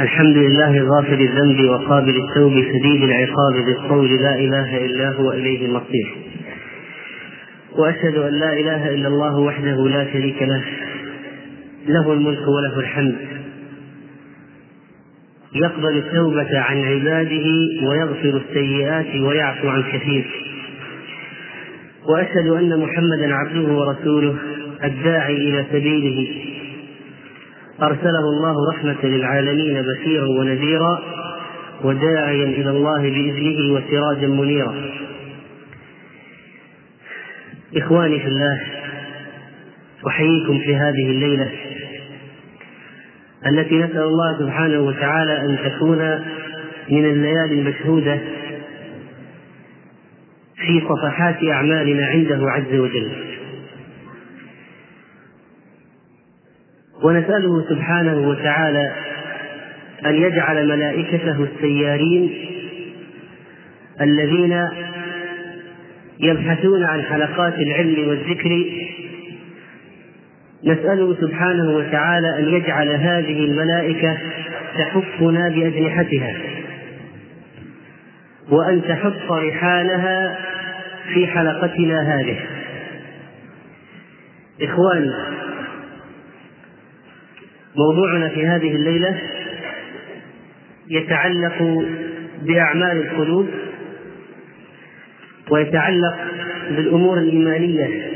الحمد لله غافر الذنب وقابل التوب شديد العقاب بالقول لا إله إلا هو إليه المصير. وأشهد أن لا إله إلا الله وحده لا شريك له. له الملك وله الحمد. يقبل التوبة عن عباده ويغفر السيئات ويعفو عن كثير. وأشهد أن محمدا عبده ورسوله الداعي إلى سبيله. أرسله الله رحمة للعالمين بشيرا ونذيرا وداعيا إلى الله بإذنه وسراجا منيرا. إخواني في الله أحييكم في هذه الليلة التي نسأل الله سبحانه وتعالى أن تكون من الليالي المشهودة في صفحات أعمالنا عنده عز وجل. ونسأله سبحانه وتعالى أن يجعل ملائكته السيارين الذين يبحثون عن حلقات العلم والذكر. نسأله سبحانه وتعالى أن يجعل هذه الملائكة تحفنا بأجنحتها وأن تحط رحالها في حلقتنا هذه. إخواني موضوعنا في هذه الليلة يتعلق بأعمال القلوب ويتعلق بالأمور الإيمانية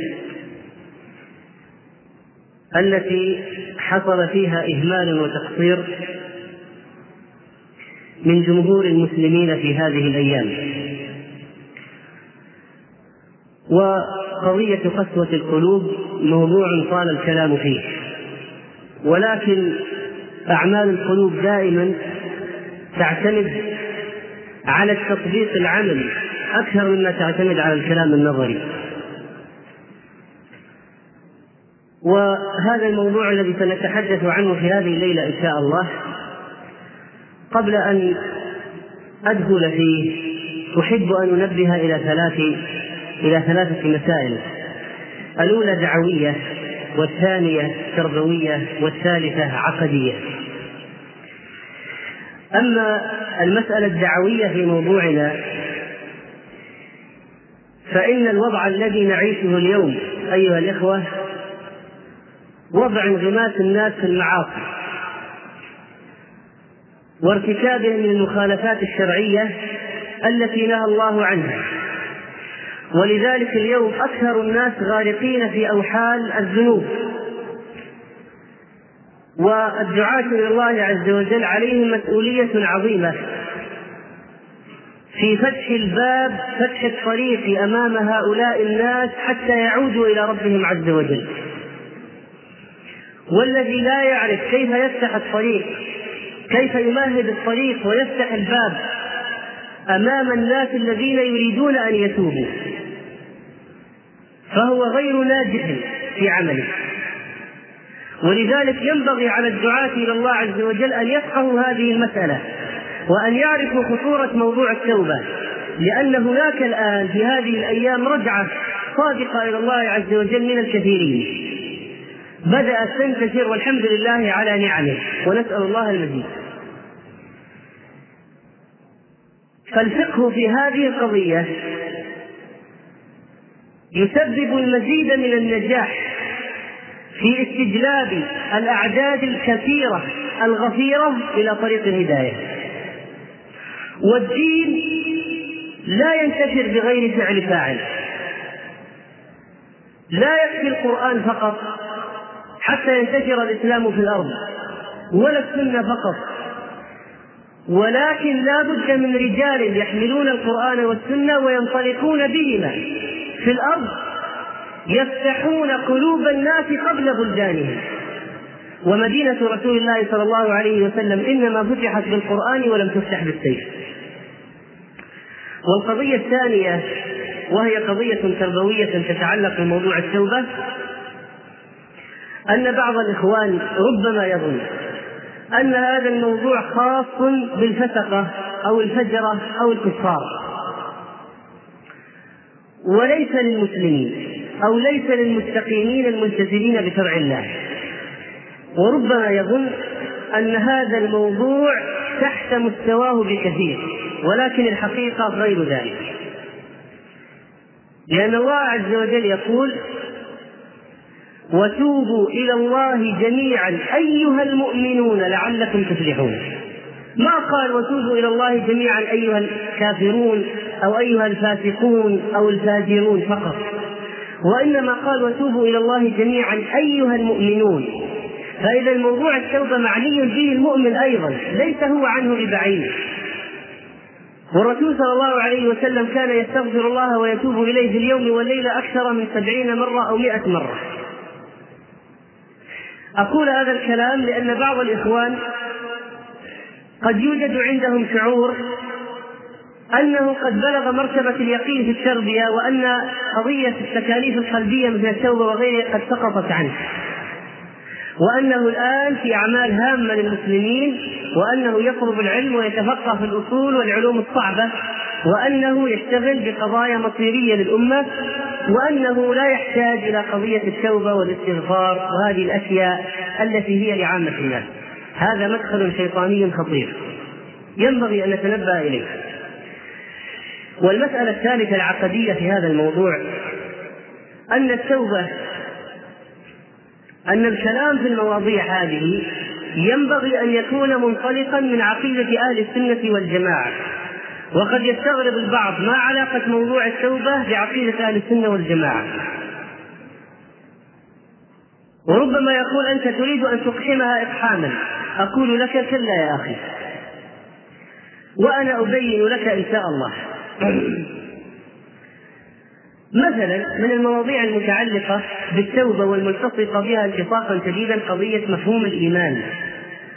التي حصل فيها إهمال وتقصير من جمهور المسلمين في هذه الأيام. وقضية قسوة القلوب موضوع طال الكلام فيه. ولكن أعمال القلوب دائما تعتمد على التطبيق العملي أكثر مما تعتمد على الكلام النظري. وهذا الموضوع الذي سنتحدث عنه في هذه الليلة إن شاء الله قبل أن أدخل فيه أحب أن أنبه إلى ثلاث إلى ثلاثة مسائل. الأولى دعوية. والثانية تربوية والثالثة عقدية. أما المسألة الدعوية في موضوعنا فإن الوضع الذي نعيشه اليوم أيها الإخوة وضع انغماس الناس في المعاصي وارتكابهم من المخالفات الشرعية التي نهى الله عنها. ولذلك اليوم أكثر الناس غارقين في أوحال الذنوب. والدعاة إلى الله عز وجل عليهم مسؤولية عظيمة. في فتح الباب فتح الطريق أمام هؤلاء الناس حتى يعودوا إلى ربهم عز وجل. والذي لا يعرف كيف يفتح الطريق كيف يمهد الطريق ويفتح الباب أمام الناس الذين يريدون أن يتوبوا. فهو غير ناجح في عمله. ولذلك ينبغي على الدعاة إلى الله عز وجل أن يفقهوا هذه المسألة وأن يعرفوا خطورة موضوع التوبة لأن هناك الآن في هذه الأيام رجعة صادقة إلى الله عز وجل من الكثيرين. بدأت تنتشر والحمد لله على نعمه ونسأل الله المزيد. فالفقه في هذه القضية يسبب المزيد من النجاح في استجلاب الأعداد الكثيرة الغفيرة إلى طريق الهداية. والدين لا ينتشر بغير فعل فاعل. لا يكفي القرآن فقط حتى ينتشر الإسلام في الأرض ولا السنة فقط. ولكن لا بد من رجال يحملون القرآن والسنة وينطلقون بهما. في الأرض يفتحون قلوب الناس قبل بلدانهم. ومدينة رسول الله صلى الله عليه وسلم إنما فتحت بالقرآن ولم تفتح بالسيف. والقضية الثانية وهي قضية تربوية تتعلق بموضوع التوبة أن بعض الإخوان ربما يظن أن هذا الموضوع خاص بالفسقة أو الفجرة أو الكفار. وليس للمسلمين أو ليس للمستقيمين الملتزمين بشرع الله. وربما يظن أن هذا الموضوع تحت مستواه بكثير ولكن الحقيقة غير ذلك. لأن الله عز وجل يقول وتوبوا إلى الله جميعا أيها المؤمنون لعلكم تفلحون. ما قال وتوبوا إلى الله جميعا أيها الكافرون؟ أو أيها الفاسقون أو الفاجرون فقط. وإنما قال وتوبوا إلى الله جميعا أيها المؤمنون. فإذا الموضوع التوبة معني به المؤمن أيضا ليس هو عنه ببعيد والرسول صلى الله عليه وسلم كان يستغفر الله ويتوب إليه في اليوم والليلة أكثر من سبعين مرة أو مئة مرة. أقول هذا الكلام لأن بعض الإخوان قد يوجد عندهم شعور أنه قد بلغ مرتبة اليقين في التربية وأن قضية التكاليف القلبية مثل التوبة وغيرها قد سقطت عنه. وأنه الآن في أعمال هامة للمسلمين وأنه يطلب العلم ويتفقه في الأصول والعلوم الصعبة وأنه يشتغل بقضايا مصيرية للأمة وأنه لا يحتاج إلى قضية التوبة والاستغفار وهذه الأشياء التي هي لعامة الناس. هذا مدخل شيطاني خطير. ينبغي أن نتنبه إليه. والمسألة الثالثة العقدية في هذا الموضوع أن التوبة أن الكلام في المواضيع هذه ينبغي أن يكون منطلقا من عقيدة أهل السنة والجماعة. وقد يستغرب البعض ما علاقة موضوع التوبة بعقيدة أهل السنة والجماعة. وربما يقول أنت تريد أن تقحمها إقحاما. أقول لك كلا يا أخي. وأنا أبين لك إن شاء الله. مثلا من المواضيع المتعلقة بالتوبة والملتصقة بها التصاقا شديدا قضية مفهوم الإيمان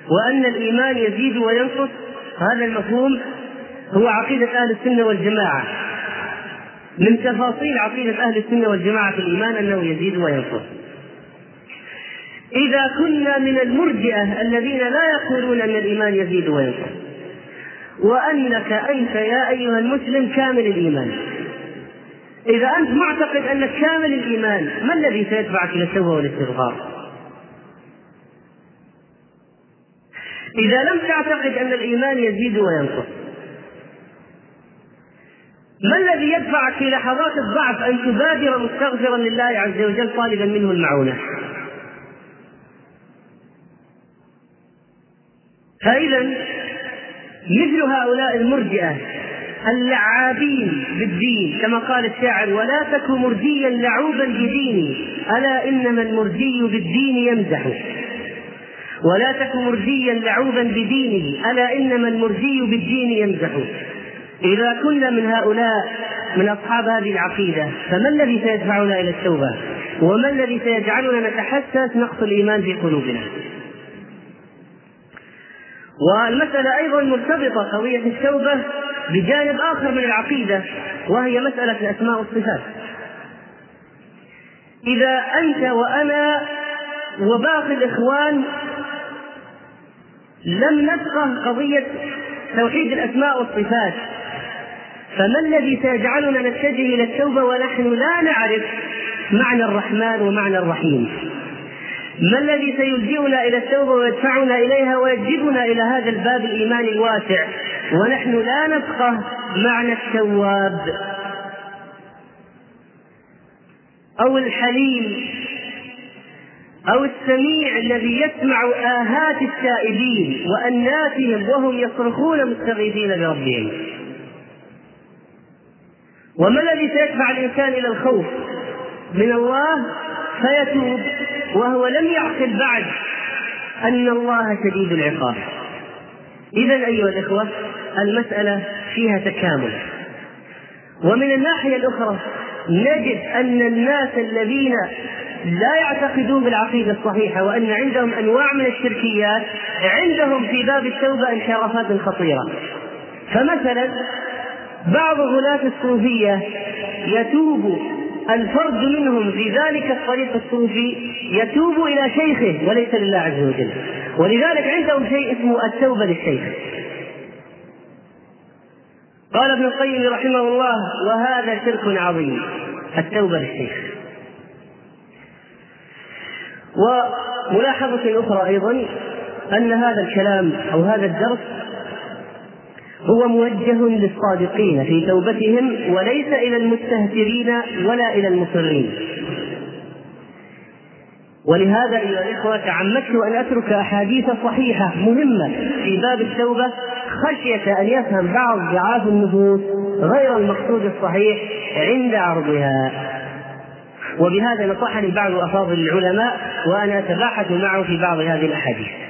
وأن الإيمان يزيد وينقص. هذا المفهوم هو عقيدة أهل السنة والجماعة. من تفاصيل عقيدة أهل السنة والجماعة في الإيمان أنه يزيد وينقص. إذا كنا من المرجئة الذين لا يقولون أن الإيمان يزيد وينقص. وأنك أنت يا أيها المسلم كامل الإيمان إذا أنت معتقد أنك كامل الإيمان ما الذي سيدفعك إلى التوبة والاستغفار؟ إذا لم تعتقد أن الإيمان يزيد وينقص ما الذي يدفعك في لحظات الضعف أن تبادر مستغفرا لله عز وجل طالبا منه المعونة؟ فإذا مثل هؤلاء المرجئة اللعابين بالدين كما قال الشاعر ولا تك مرجيا لعوبا بديني ألا إنما المرجي بالدين يمزح. ولا تك مرجيا لعوبا بدينه ألا إنما المرجي بالدين يمزح. إذا كنا من هؤلاء من أصحاب هذه العقيدة فما الذي سيدفعنا إلى التوبة؟ وما الذي سيجعلنا نتحسس نقص الإيمان في قلوبنا؟ والمسألة أيضا مرتبطة قضية التوبة بجانب آخر من العقيدة وهي مسألة الأسماء والصفات إذا أنت وأنا وباقي الإخوان لم نفقه قضية توحيد الأسماء والصفات فما الذي سيجعلنا نتجه إلى التوبة ونحن لا نعرف معنى الرحمن ومعنى الرحيم؟ ما الذي سيلجئنا إلى التوبة ويدفعنا إليها ويجذبنا إلى هذا الباب الايماني الواسع؟ ونحن لا نفقه معنى التواب. أو الحليم أو السميع الذي يسمع آهات التائبين وأناتهم وهم يصرخون مستغيثين بربهم. وما الذي سيدفع الإنسان إلى الخوف؟ من الله فيتوب. وهو لم يعقل بعد أن الله شديد العقاب. إذا أيها الإخوة المسألة فيها تكامل. ومن الناحية الأخرى نجد أن الناس الذين لا يعتقدون بالعقيدة الصحيحة وأن عندهم أنواع من الشركيات عندهم في باب التوبة انحرافات خطيرة. فمثلا بعض غلاة الصوفية يتوب الفرد منهم في ذلك الطريق الصوفي يتوب إلى شيخه وليس لله عز وجل. ولذلك عندهم شيء اسمه التوبة للشيخ. قال ابن القيم رحمه الله وهذا شرك عظيم التوبة للشيخ. وملاحظة أخرى أيضا أن هذا الكلام أو هذا الدرس هو موجه للصادقين في توبتهم وليس إلى المستهترين ولا إلى المصرين. ولهذا أيها الإخوة تعمدت أن أترك أحاديث صحيحة مهمة في باب التوبة خشية أن يفهم بعض ضعاف النفوس غير المقصود الصحيح عند عرضها. وبهذا نصحني بعض أفاضل العلماء وأنا أتباحث معه في بعض هذه الأحاديث.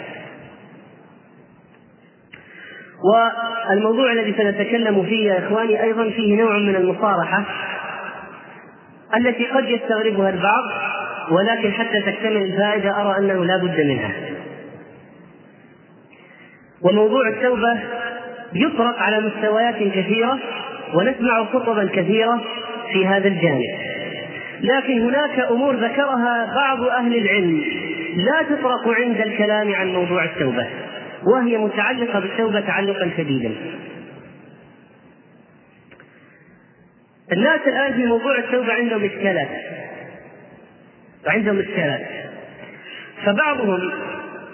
والموضوع الذي سنتكلم فيه يا إخواني أيضا فيه نوع من المصارحة التي قد يستغربها البعض ولكن حتى تكتمل الفائدة أرى أنه لا بد منها. وموضوع التوبة يطرق على مستويات كثيرة ونسمع خطبا كثيرة في هذا الجانب. لكن هناك أمور ذكرها بعض أهل العلم لا تطرق عند الكلام عن موضوع التوبة. وهي متعلقة بالتوبة تعلقا شديدا. الناس الآن في موضوع التوبة عندهم إشكالات. وعندهم إشكالات. فبعضهم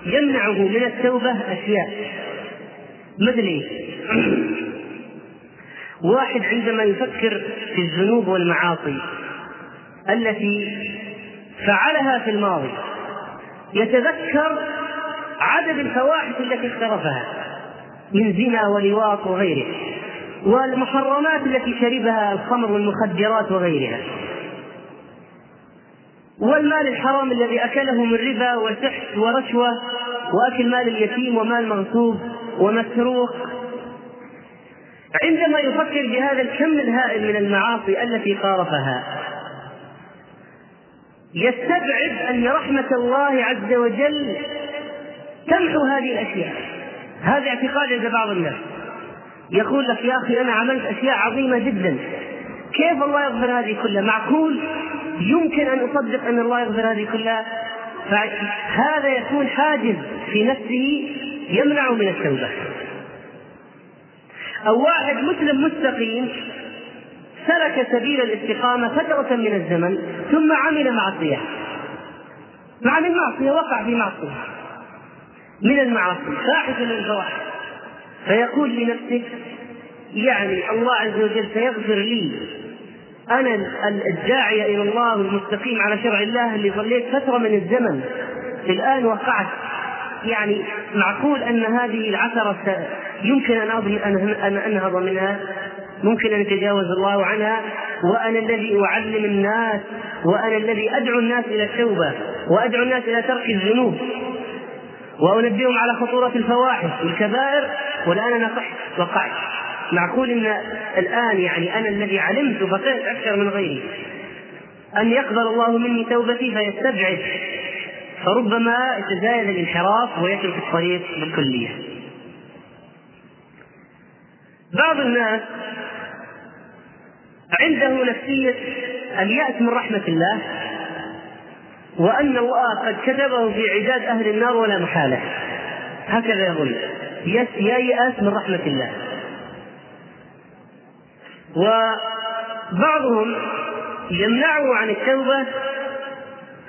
يمنعه من التوبة أشياء. مثل إيه؟ واحد عندما يفكر في الذنوب والمعاصي التي فعلها في الماضي يتذكر عدد الفواحش التي اقترفها من زنا ولواط وغيره والمحرمات التي شربها الخمر والمخدرات وغيرها والمال الحرام الذي أكله من ربا وسحت ورشوة وأكل مال اليتيم ومال مغصوب ومسروق. عندما يفكر بهذا الكم الهائل من المعاصي التي قارفها يستبعد أن رحمة الله عز وجل تمحو هذه الأشياء. هذا اعتقاد عند بعض الناس. يقول لك يا أخي أنا عملت أشياء عظيمة جدا. كيف الله يغفر هذه كلها؟ معقول؟ يمكن أن أصدق أن الله يغفر هذه كلها؟ فهذا يكون حاجز في نفسه يمنع من التوبة. أو واحد مسلم مستقيم سلك سبيل الاستقامة فترة من الزمن ثم عمل معصية. مع المعصية وقع في معصية. من المعاصي فاحشه من الفواحش. فيقول لنفسه يعني الله عز وجل سيغفر لي أنا الداعيه إلى الله المستقيم على شرع الله اللي ظليت فترة من الزمن. الآن وقعت. يعني معقول أن هذه العثرة يمكن أن أنهض منها؟ ممكن أن يتجاوز الله عنها؟ وأنا الذي أعلم الناس وأنا الذي أدعو الناس إلى التوبة وأدعو الناس إلى ترك الذنوب. وانبههم على خطورة الفواحش والكبائر والآن أنا وقعت. معقول إن الآن يعني أنا الذي علمت فقهت أكثر من غيري. أن يقبل الله مني توبتي فيستبعد. فربما يتزايد الانحراف ويترك الطريق بالكلية. بعض الناس عنده نفسية اليأس من رحمة الله وأن الله قد كتبه في عداد أهل النار ولا محالة. هكذا يظن ييأس من رحمة الله. وبعضهم يمنعه عن التوبة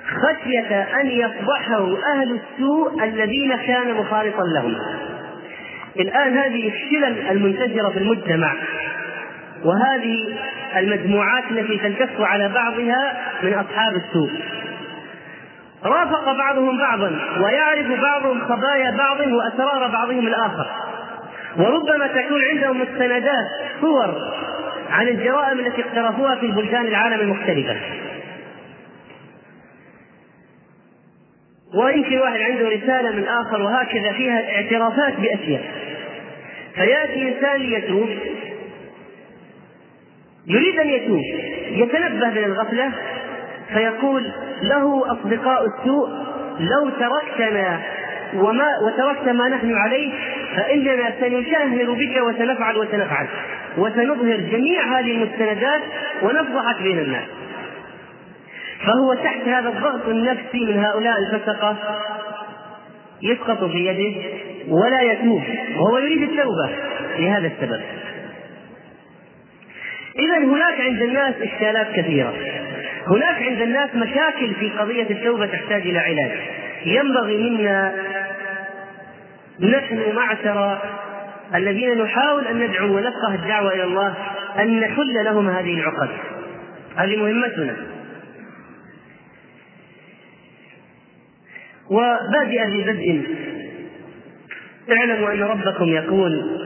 خشية أن يفضحه أهل السوء الذين كان مخالطا لهم. الآن هذه الشلل المنتشرة في المجتمع. وهذه المجموعات التي تلتف على بعضها من أصحاب السوء. رافق بعضهم بعضا ويعرف بعضهم خبايا بعض وأسرار بعضهم الآخر. وربما تكون عندهم مستندات صور عن الجرائم التي اقترفوها في بلدان العالم المختلفة. ويمكن واحد عنده رسالة من آخر وهكذا فيها اعترافات بأشياء فيأتي إنسان ليتوب يريد أن يتوب يتنبه من الغفلة فيقول له أصدقاء السوء لو تركتنا وما وتركت ما نحن عليه فإننا سنشاهر بك وسنفعل وسنفعل. وسنظهر جميع هذه المستندات ونفضحك بين الناس. فهو تحت هذا الضغط النفسي من هؤلاء الفسقة يسقط في يده ولا يتوب وهو يريد التوبة لهذا السبب. إذا هناك عند الناس إشكالات كثيرة. هناك عند الناس مشاكل في قضية التوبة تحتاج إلى علاج. ينبغي منا نحن معشر الذين نحاول أن ندعو ونفقه الدعوة إلى الله أن نحل لهم هذه العقد. هذه مهمتنا. وبادئا ببدء اعلموا أن ربكم يقول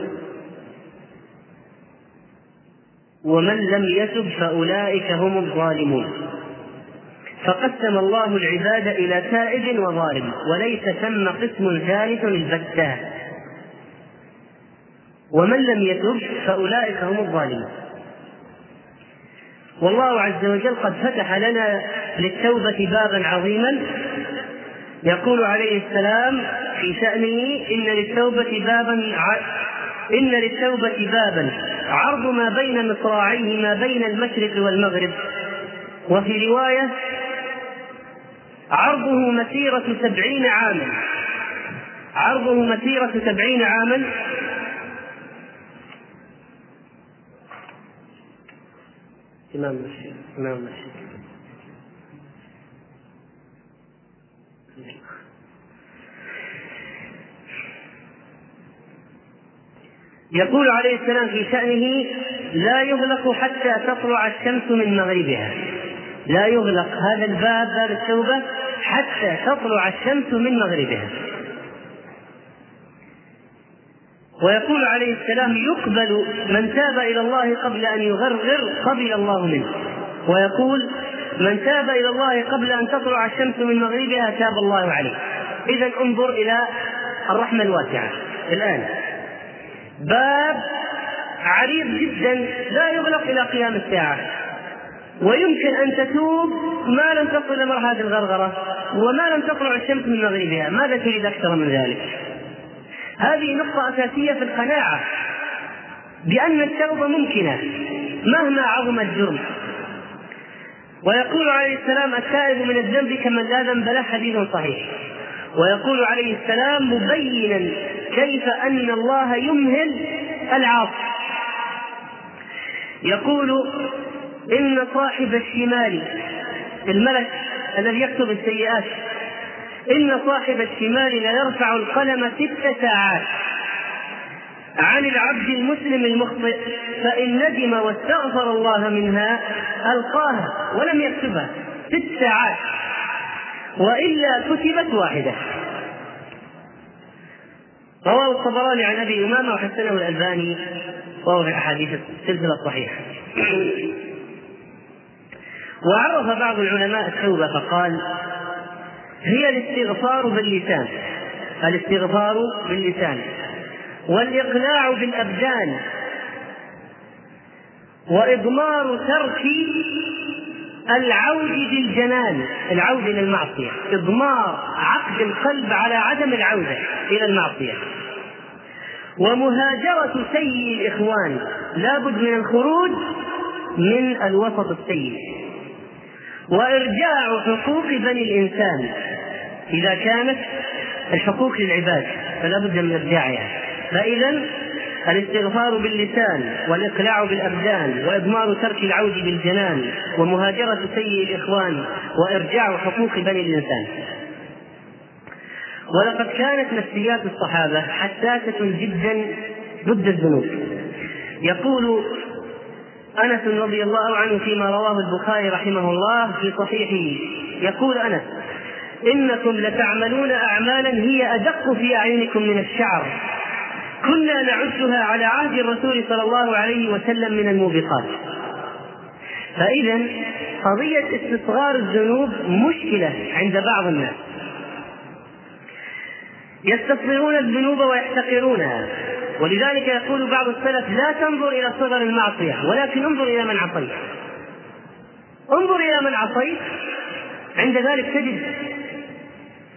ومن لم يتب فأولئك هم الظالمون. فقسم الله العباد إلى تائب وظالم وليس ثم قسم ثالث البتة. ومن لم يتب فأولئك هم الظالمون. والله عز وجل قد فتح لنا للتوبة بابا عظيما. يقول عليه السلام في شأنه إن للتوبة بابا. إن للتوبة بابا عرض ما بين مصراعيه ما بين المشرق والمغرب. وفي رواية عرضه مسيرة سبعين عاما. عرضه مسيرة سبعين عاما. إمام المسجد إمام المسجد يقول عليه السلام في شأنه لا يغلق حتى تطلع الشمس من مغربها. لا يغلق. هذا الباب باب التوبة. حتى تطلع الشمس من مغربها. ويقول عليه السلام يقبل من تاب إلى الله قبل أن يغرغر قبل الله منه. ويقول من تاب إلى الله قبل أن تطلع الشمس من مغربها تاب الله عليه. اذا انظر إلى الرحمة الواسعة. الآن باب عريض جدا لا يغلق إلى قيام الساعة. ويمكن أن تتوب ما لم تصل إلى مرحله الغرغرة وما لم تطلع الشمس من مغربها. ماذا تريد أكثر من ذلك؟ هذه نقطة أساسية في القناعة بأن التوبة ممكنة مهما عظم الجرم. ويقول عليه السلام التائب من الذنب كمن لا ذنب له حديث صحيح. ويقول عليه السلام مبينا كيف أن الله يمهل العاصي. يقول إن صاحب الشمال الملك الذي يكتب السيئات إن صاحب الشمال ليرفع القلم ست ساعات. عن العبد المسلم المخطئ فإن ندم واستغفر الله منها ألقاها ولم يكتبها ست ساعات. وإلا كتبت واحدة. رواه الطبراني عن أبي أمامة وحسنه الألباني وهو في الأحاديث السلسلة الصحيحة. وعرف بعض العلماء التوبة فقال هي الاستغفار باللسان الاستغفار باللسان والإقلاع بالأبدان وإضمار ترك العود بالجنان العود إلى المعصية إضمار عقد القلب على عدم العودة إلى المعصية. ومهاجرة سيء الإخوان لابد من الخروج من الوسط السيء وإرجاع حقوق بني الإنسان إذا كانت الحقوق للعباد فلا بد من إرجاعها. فإذا الاستغفار باللسان والإقلاع بالأبدان وإضمار ترك العود بالجنان ومهاجرة سيء الإخوان وإرجاع حقوق بني الإنسان. ولقد كانت نفسيات الصحابة حساسة جدا ضد الذنوب. يقول أنس رضي الله عنه فيما رواه البخاري رحمه الله في صحيحه. يقول أنس إنكم لتعملون اعمالا هي أدق في أعينكم من الشعر. كنا نعدها على عهد الرسول صلى الله عليه وسلم من الموبقات. فاذا قضية استصغار الذنوب مشكلة عند بعض الناس. يستصغرون الذنوب ويحتقرونها. ولذلك يقول بعض السلف لا تنظر إلى صغر المعصية ولكن انظر إلى من عصيت. انظر إلى من عصيت عند ذلك تجد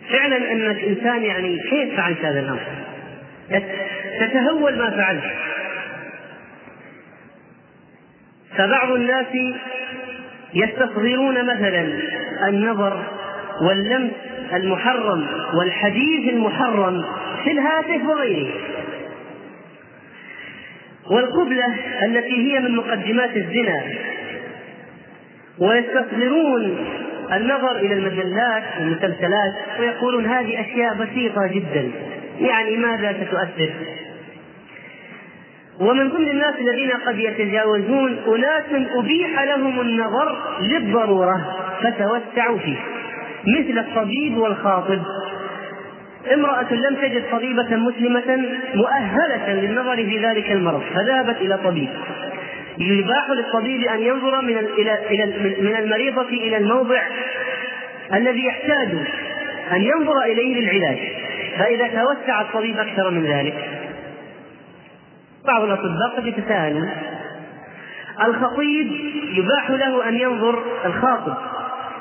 فعلا أنك إنسان يعني كيف فعلت هذا الأمر؟ تتهول ما فعلت. فبعض الناس يستصغرون مثلا النظر واللمس المحرم والحديث المحرم في الهاتف وغيره. والقبلة التي هي من مقدمات الزنا. ويستصغرون النظر إلى المجلات والمسلسلات ويقولون هذه أشياء بسيطة جدا. يعني ماذا ستؤثر؟ ومن ضمن الناس الذين قد يتجاوزون أناس أبيح لهم النظر للضرورة فتوسعوا فيه مثل الطبيب والخاطب. امرأة لم تجد طبيبة مسلمة مؤهلة للنظر في ذلك المرض فذهبت إلى طبيب. يباح للطبيب أن ينظر من إلى من المريضة إلى الموضع الذي يحتاج أن ينظر إليه للعلاج. فإذا توسع الطبيب أكثر من ذلك بعض الأطباء قد يتساءلون. الخطيب يباح له أن ينظر الخاطب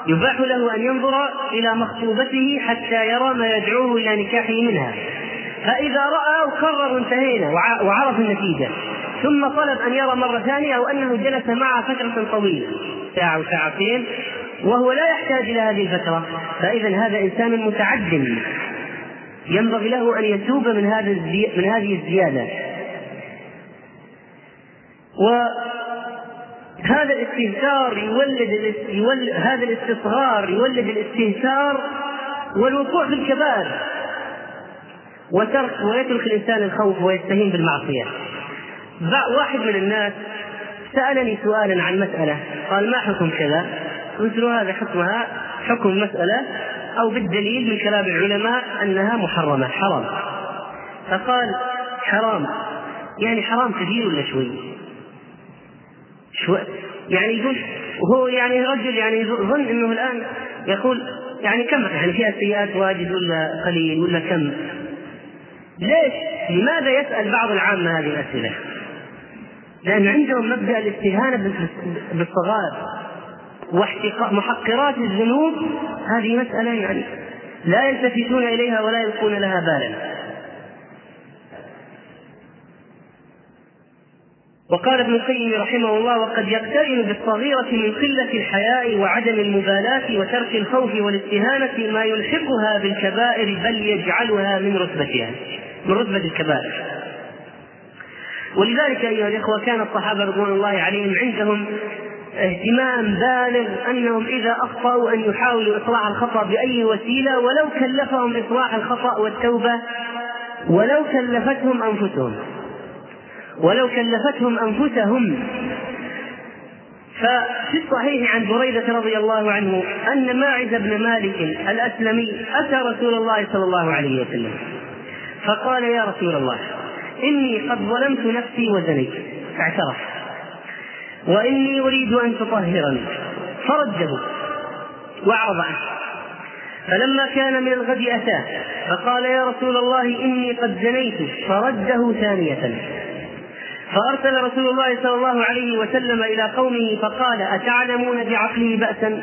يباح له أن ينظر إلى مخطوبته حتى يرى ما يدعوه إلى نكاحه منها. فإذا رأى وقرر انتهينا وعرف النتيجة ثم طلب أن يرى مرة ثانية أو أنه جلس معها فترة طويلة ساعة وساعتين وهو لا يحتاج إلى هذه الفترة فإذا هذا إنسان متعد ينبغي له أن يتوب من هذا من هذه الزيادة. وهذا الاستهتار يولد هذا الاستصغار يولد الاستهتار والوقوع في الكبائر وترك ويترك الإنسان الخوف ويستهين بالمعصية. واحد من الناس سألني سؤالا عن مسألة. قال ما حكم كذا؟ قلت له هذا حكمها حكم مسألة أو بالدليل من كلام العلماء أنها محرمة حرام. فقال حرام. يعني حرام كثير ولا شوي؟ شو يعني يقول وهو يعني رجل يعني يظن إنه الآن يقول يعني كم يعني فيها سيئات واجد ولا قليل ولا كم ليش؟ لماذا يسأل بعض العامة هذه الأسئلة؟ لأن عندهم مبدأ الاستهانة بالصغائر محقرات الذنوب هذه مسألة يعني لا يلتفتون إليها ولا يلقون لها بالا وقال ابن القيم رحمه الله وقد يقترن بالصغيرة من قلة الحياء وعدم المبالاة وترك الخوف والاستهانة ما يلحقها بالكبائر بل يجعلها من رتبتها من رتبة الكبائر. ولذلك أيها الإخوة كان الصحابة رضوان الله عليهم عندهم اهتمام بالغ أنهم إذا أخطأوا أن يحاولوا إصلاح الخطأ بأي وسيلة ولو كلفهم إصلاح الخطأ والتوبة ولو كلفتهم أنفسهم. ولو كلفتهم أنفسهم. ففي الصحيح عن بريدة رضي الله عنه أن ماعز بن مالك الأسلمي أتى رسول الله صلى الله عليه وسلم. فقال يا رسول الله إني قد ظلمت نفسي وزنيت. اعترف. وإني أريد أن تطهرني. فرده وأعرض عنه. فلما كان من الغد أتاه فقال يا رسول الله إني قد زنيت. فرده ثانية. فأرسل رسول الله صلى الله عليه وسلم إلى قومه فقال أتعلمون بعقله بأسا؟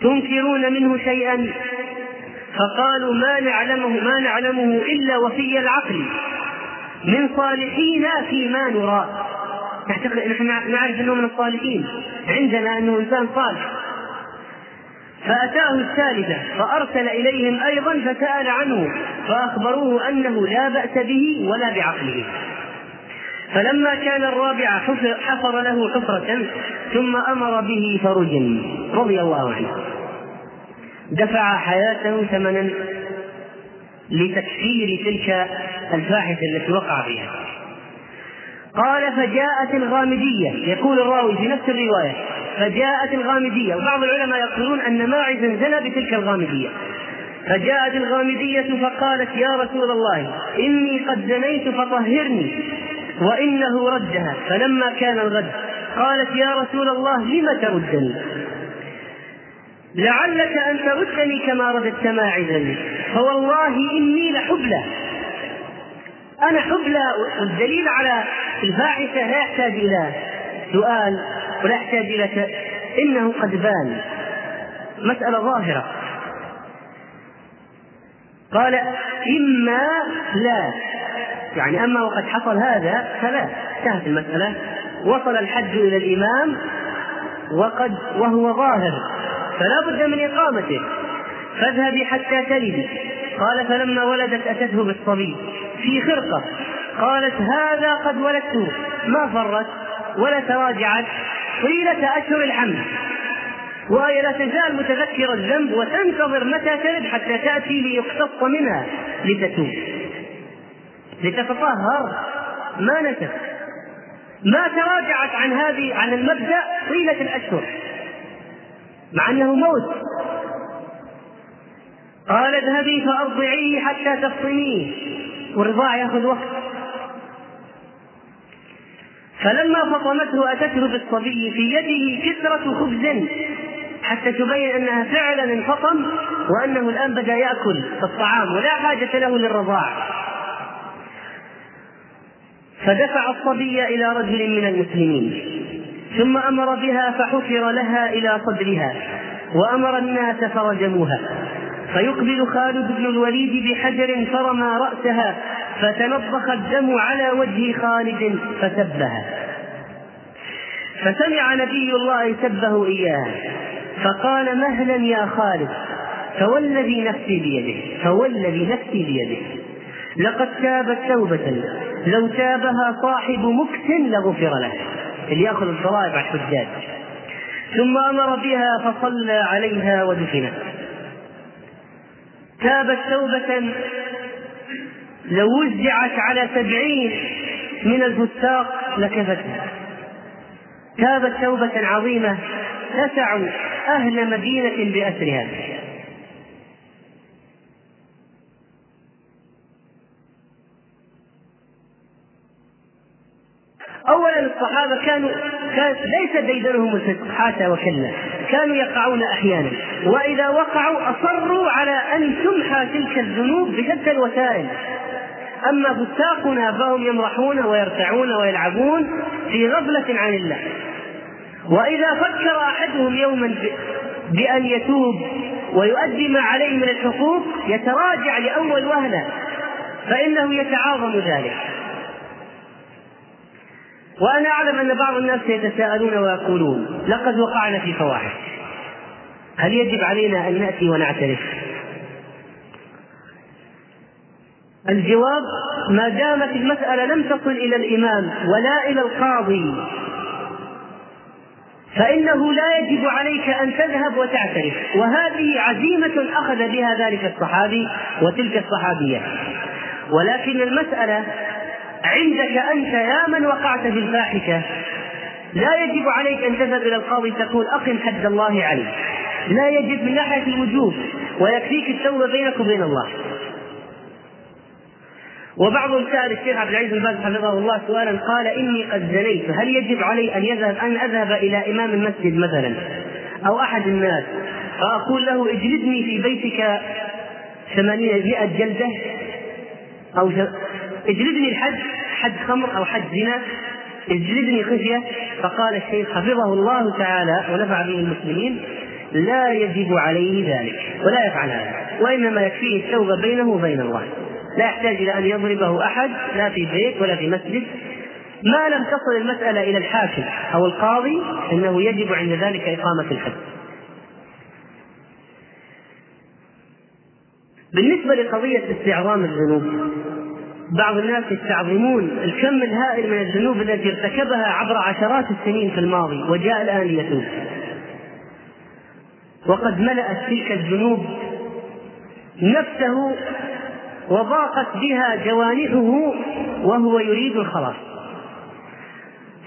تنكرون منه شيئا؟ فقالوا ما نعلمه ما نعلمه إلا وفي العقل. من صالحينا فيما نرى. نعتقد نحن نعرف إنه من الصالحين. عندنا إنه إنسان صالح. فأتاه الثالثة فأرسل إليهم أيضا فسأل عنه فأخبروه أنه لا بأس به ولا بعقله. فلما كان الرابع حفر له حفرة ثم أمر به فرجم. رضي الله عنه. دفع حياته ثمنا لتكفير تلك الفاحشة التي وقع فيها. قال فجاءت الغامدية. يقول الراوي في نفس الرواية فجاءت الغامدية. وبعض العلماء يقولون أن ماعزا زنى بتلك الغامدية. فجاءت الغامدية فقالت يا رسول الله إني قد زنيت فطهرني. وإنه ردها. فلما كان الغد قالت يا رسول الله لم تردني؟ لعلك أن تردني كما رددت ماعزا فوالله إني لحبلى. أنا حبلى والدليل على الفاحشة لا يحتاج إلى سؤال ولا يحتاج إلى إنه قد بان. مسألة ظاهرة. قال إما لا. يعني أما وقد حصل هذا فلا انتهت المسألة. وصل الحج إلى الإمام وقد وهو ظاهر فلا بد من إقامته. فاذهبي حتى تلدي قال فلما ولدت أتته بالصبي. في خرقة. قالت هذا قد ولدته ما فرت ولا تراجعت. طيلة أشهر الحمل. وهي لا تزال متذكرة الذنب وتنتظر متى تلد حتى تأتي ليقتص منها لتتوب. لتتطهر. ما نست ما تراجعت عن هذه عن المبدأ طيلة الأشهر. مع أنه موت. قال اذهبي فأرضعيه حتى تفطميه والرضاع يأخذ وقت. فلما فطمته اتته بالصبي في يده كسرة خبز. حتى تبين أنها فعلا انفطم وأنه الآن بدأ يأكل الطعام ولا حاجة له للرضاع فدفع الصبي إلى رجل من المسلمين ثم أمر بها فحفر لها إلى صدرها وأمر الناس فرجموها. فيقبل خالد بن الوليد بحجر فرمى رأسها فتنضخ الدم على وجه خالد فسبها. فسمع نبي الله سبه اياها فقال مهلا يا خالد فوالذي نفسي بيده فوالذي نفسي بيده. لقد تابت توبة لو تابها صاحب مكت لغفر له. اللي يأخذ الضرائب على الحجاج. ثم أمر بها فصلى عليها ودفنت تابت توبة لو وزعت على سبعين من الفساق لكفتها تابت توبة عظيمة. تسع أهل مدينة بأسرها. اولا الصحابه كانوا كان ليس ديدنهم الفسق حاشا وكلا. كانوا يقعون أحيانا. وإذا وقعوا أصروا على أن تمحى تلك الذنوب بشتى الوسائل. أما فساقنا فهم يمرحون ويرتعون ويلعبون في غفلة عن الله. وإذا فكر أحدهم يوما بأن يتوب ويؤدي ما عليه من الحقوق يتراجع لأول وهلة. فإنه يتعاظم ذلك. وأنا أعلم أن بعض الناس يتساءلون ويقولون لقد وقعنا في فواحش. هل يجب علينا أن نأتي ونعترف؟ الجواب ما دامت المسألة لم تصل إلى الإمام ولا إلى القاضي فإنه لا يجب عليك أن تذهب وتعترف. وهذه عزيمة أخذ بها ذلك الصحابي وتلك الصحابية. ولكن المسألة عندك أنت يا من وقعت في الفاحشة. لا يجب عليك أن تذهب إلى القاضي تقول أقم حد الله عليك. لا يجب من ناحية الوجوب ويكفيك التوبة بينك وبين الله. وبعضهم سأل الشيخ عبد العزيز بن باز حفظه الله سؤالا قال إني قد زنيت هل يجب علي أن يذهب أن أذهب إلى إمام المسجد مثلا أو أحد الناس فأقول له اجلدني في بيتك ثمانين مئة جلدة أو اجلدني الحد حد خمر أو حد زنا اجلدني خفيه فقال الشيخ حفظه الله تعالى ونفع به المسلمين لا يجب عليه ذلك ولا يفعل هذا وإنما يكفيه التوبة بينه وبين الله. لا يحتاج إلى أن يضربه أحد لا في بيت ولا في مسجد. ما لم تصل المسألة إلى الحاكم أو القاضي انه يجب عند ذلك إقامة الحد بالنسبة لقضية استعظام الذنوب بعض الناس يستعظمون الكم الهائل من الذنوب التي ارتكبها عبر عشرات السنين في الماضي وجاء الآن ليتوب. وقد ملأت تلك الذنوب نفسه وضاقت بها جوانحه وهو يريد الخلاص.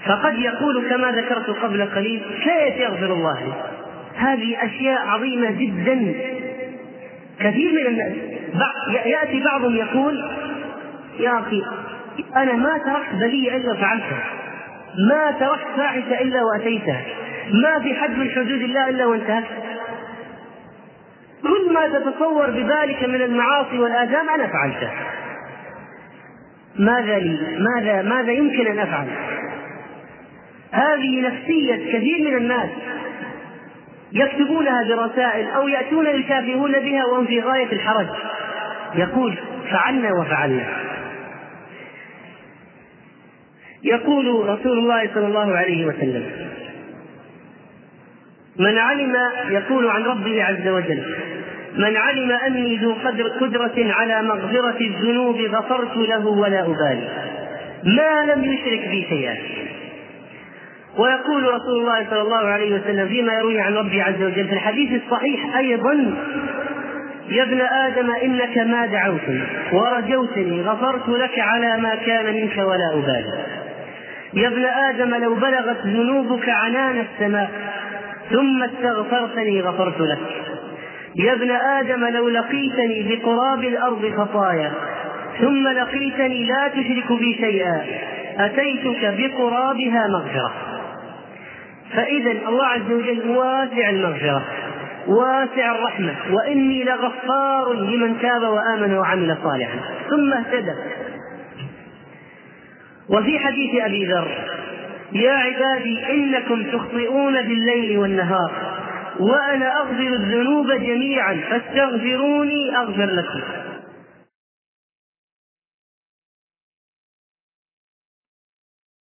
فقد يقول كما ذكرت قبل قليل كيف يغفر الله لي؟ هذه أشياء عظيمة جدا. كثير من الناس يأتي بعضهم يقول يا أخي أنا ما تركت بلية إلا فعلتها. ما تركت فاحشة إلا وأتيتها. ما في حد من حدود الله إلا وانتهكت. كل ما تتصور بذلك من المعاصي والآثام أنا فعلته ماذا لي؟ ماذا ماذا يمكن أن أفعل؟ هذه نفسية كثير من الناس يكتبونها برسائل أو يأتون يشافهون بها وهم في غاية الحرج. يقول فعلنا وفعلنا. يقول رسول الله صلى الله عليه وسلم من علم يقول عن ربه عز وجل من علم أني ذو قدر قدرة على مغفرة الذنوب غفرت له ولا أبالي ما لم يشرك بي شيئا. ويقول رسول الله صلى الله عليه وسلم فيما يروي عن ربه عز وجل في الحديث الصحيح أيضا يا ابن آدم إنك ما دعوتني ورجوتني غفرت لك على ما كان منك ولا أبالي. يا ابن آدم لو بلغت ذنوبك عنان السماء ثم استغفرتني غفرت لك. يا ابن آدم لو لقيتني بقراب الأرض خطايا ثم لقيتني لا تشرك بي شيئا أتيتك بقرابها مغفرة. فإذا الله عز وجل واسع المغفرة واسع الرحمة وإني لغفار لمن تاب وآمن وعمل صالحا. ثم اهتدى. وفي حديث أبي ذر يا عبادي إنكم تخطئون بالليل والنهار وأنا أغفر الذنوب جميعا فاستغفروني أغفر لكم.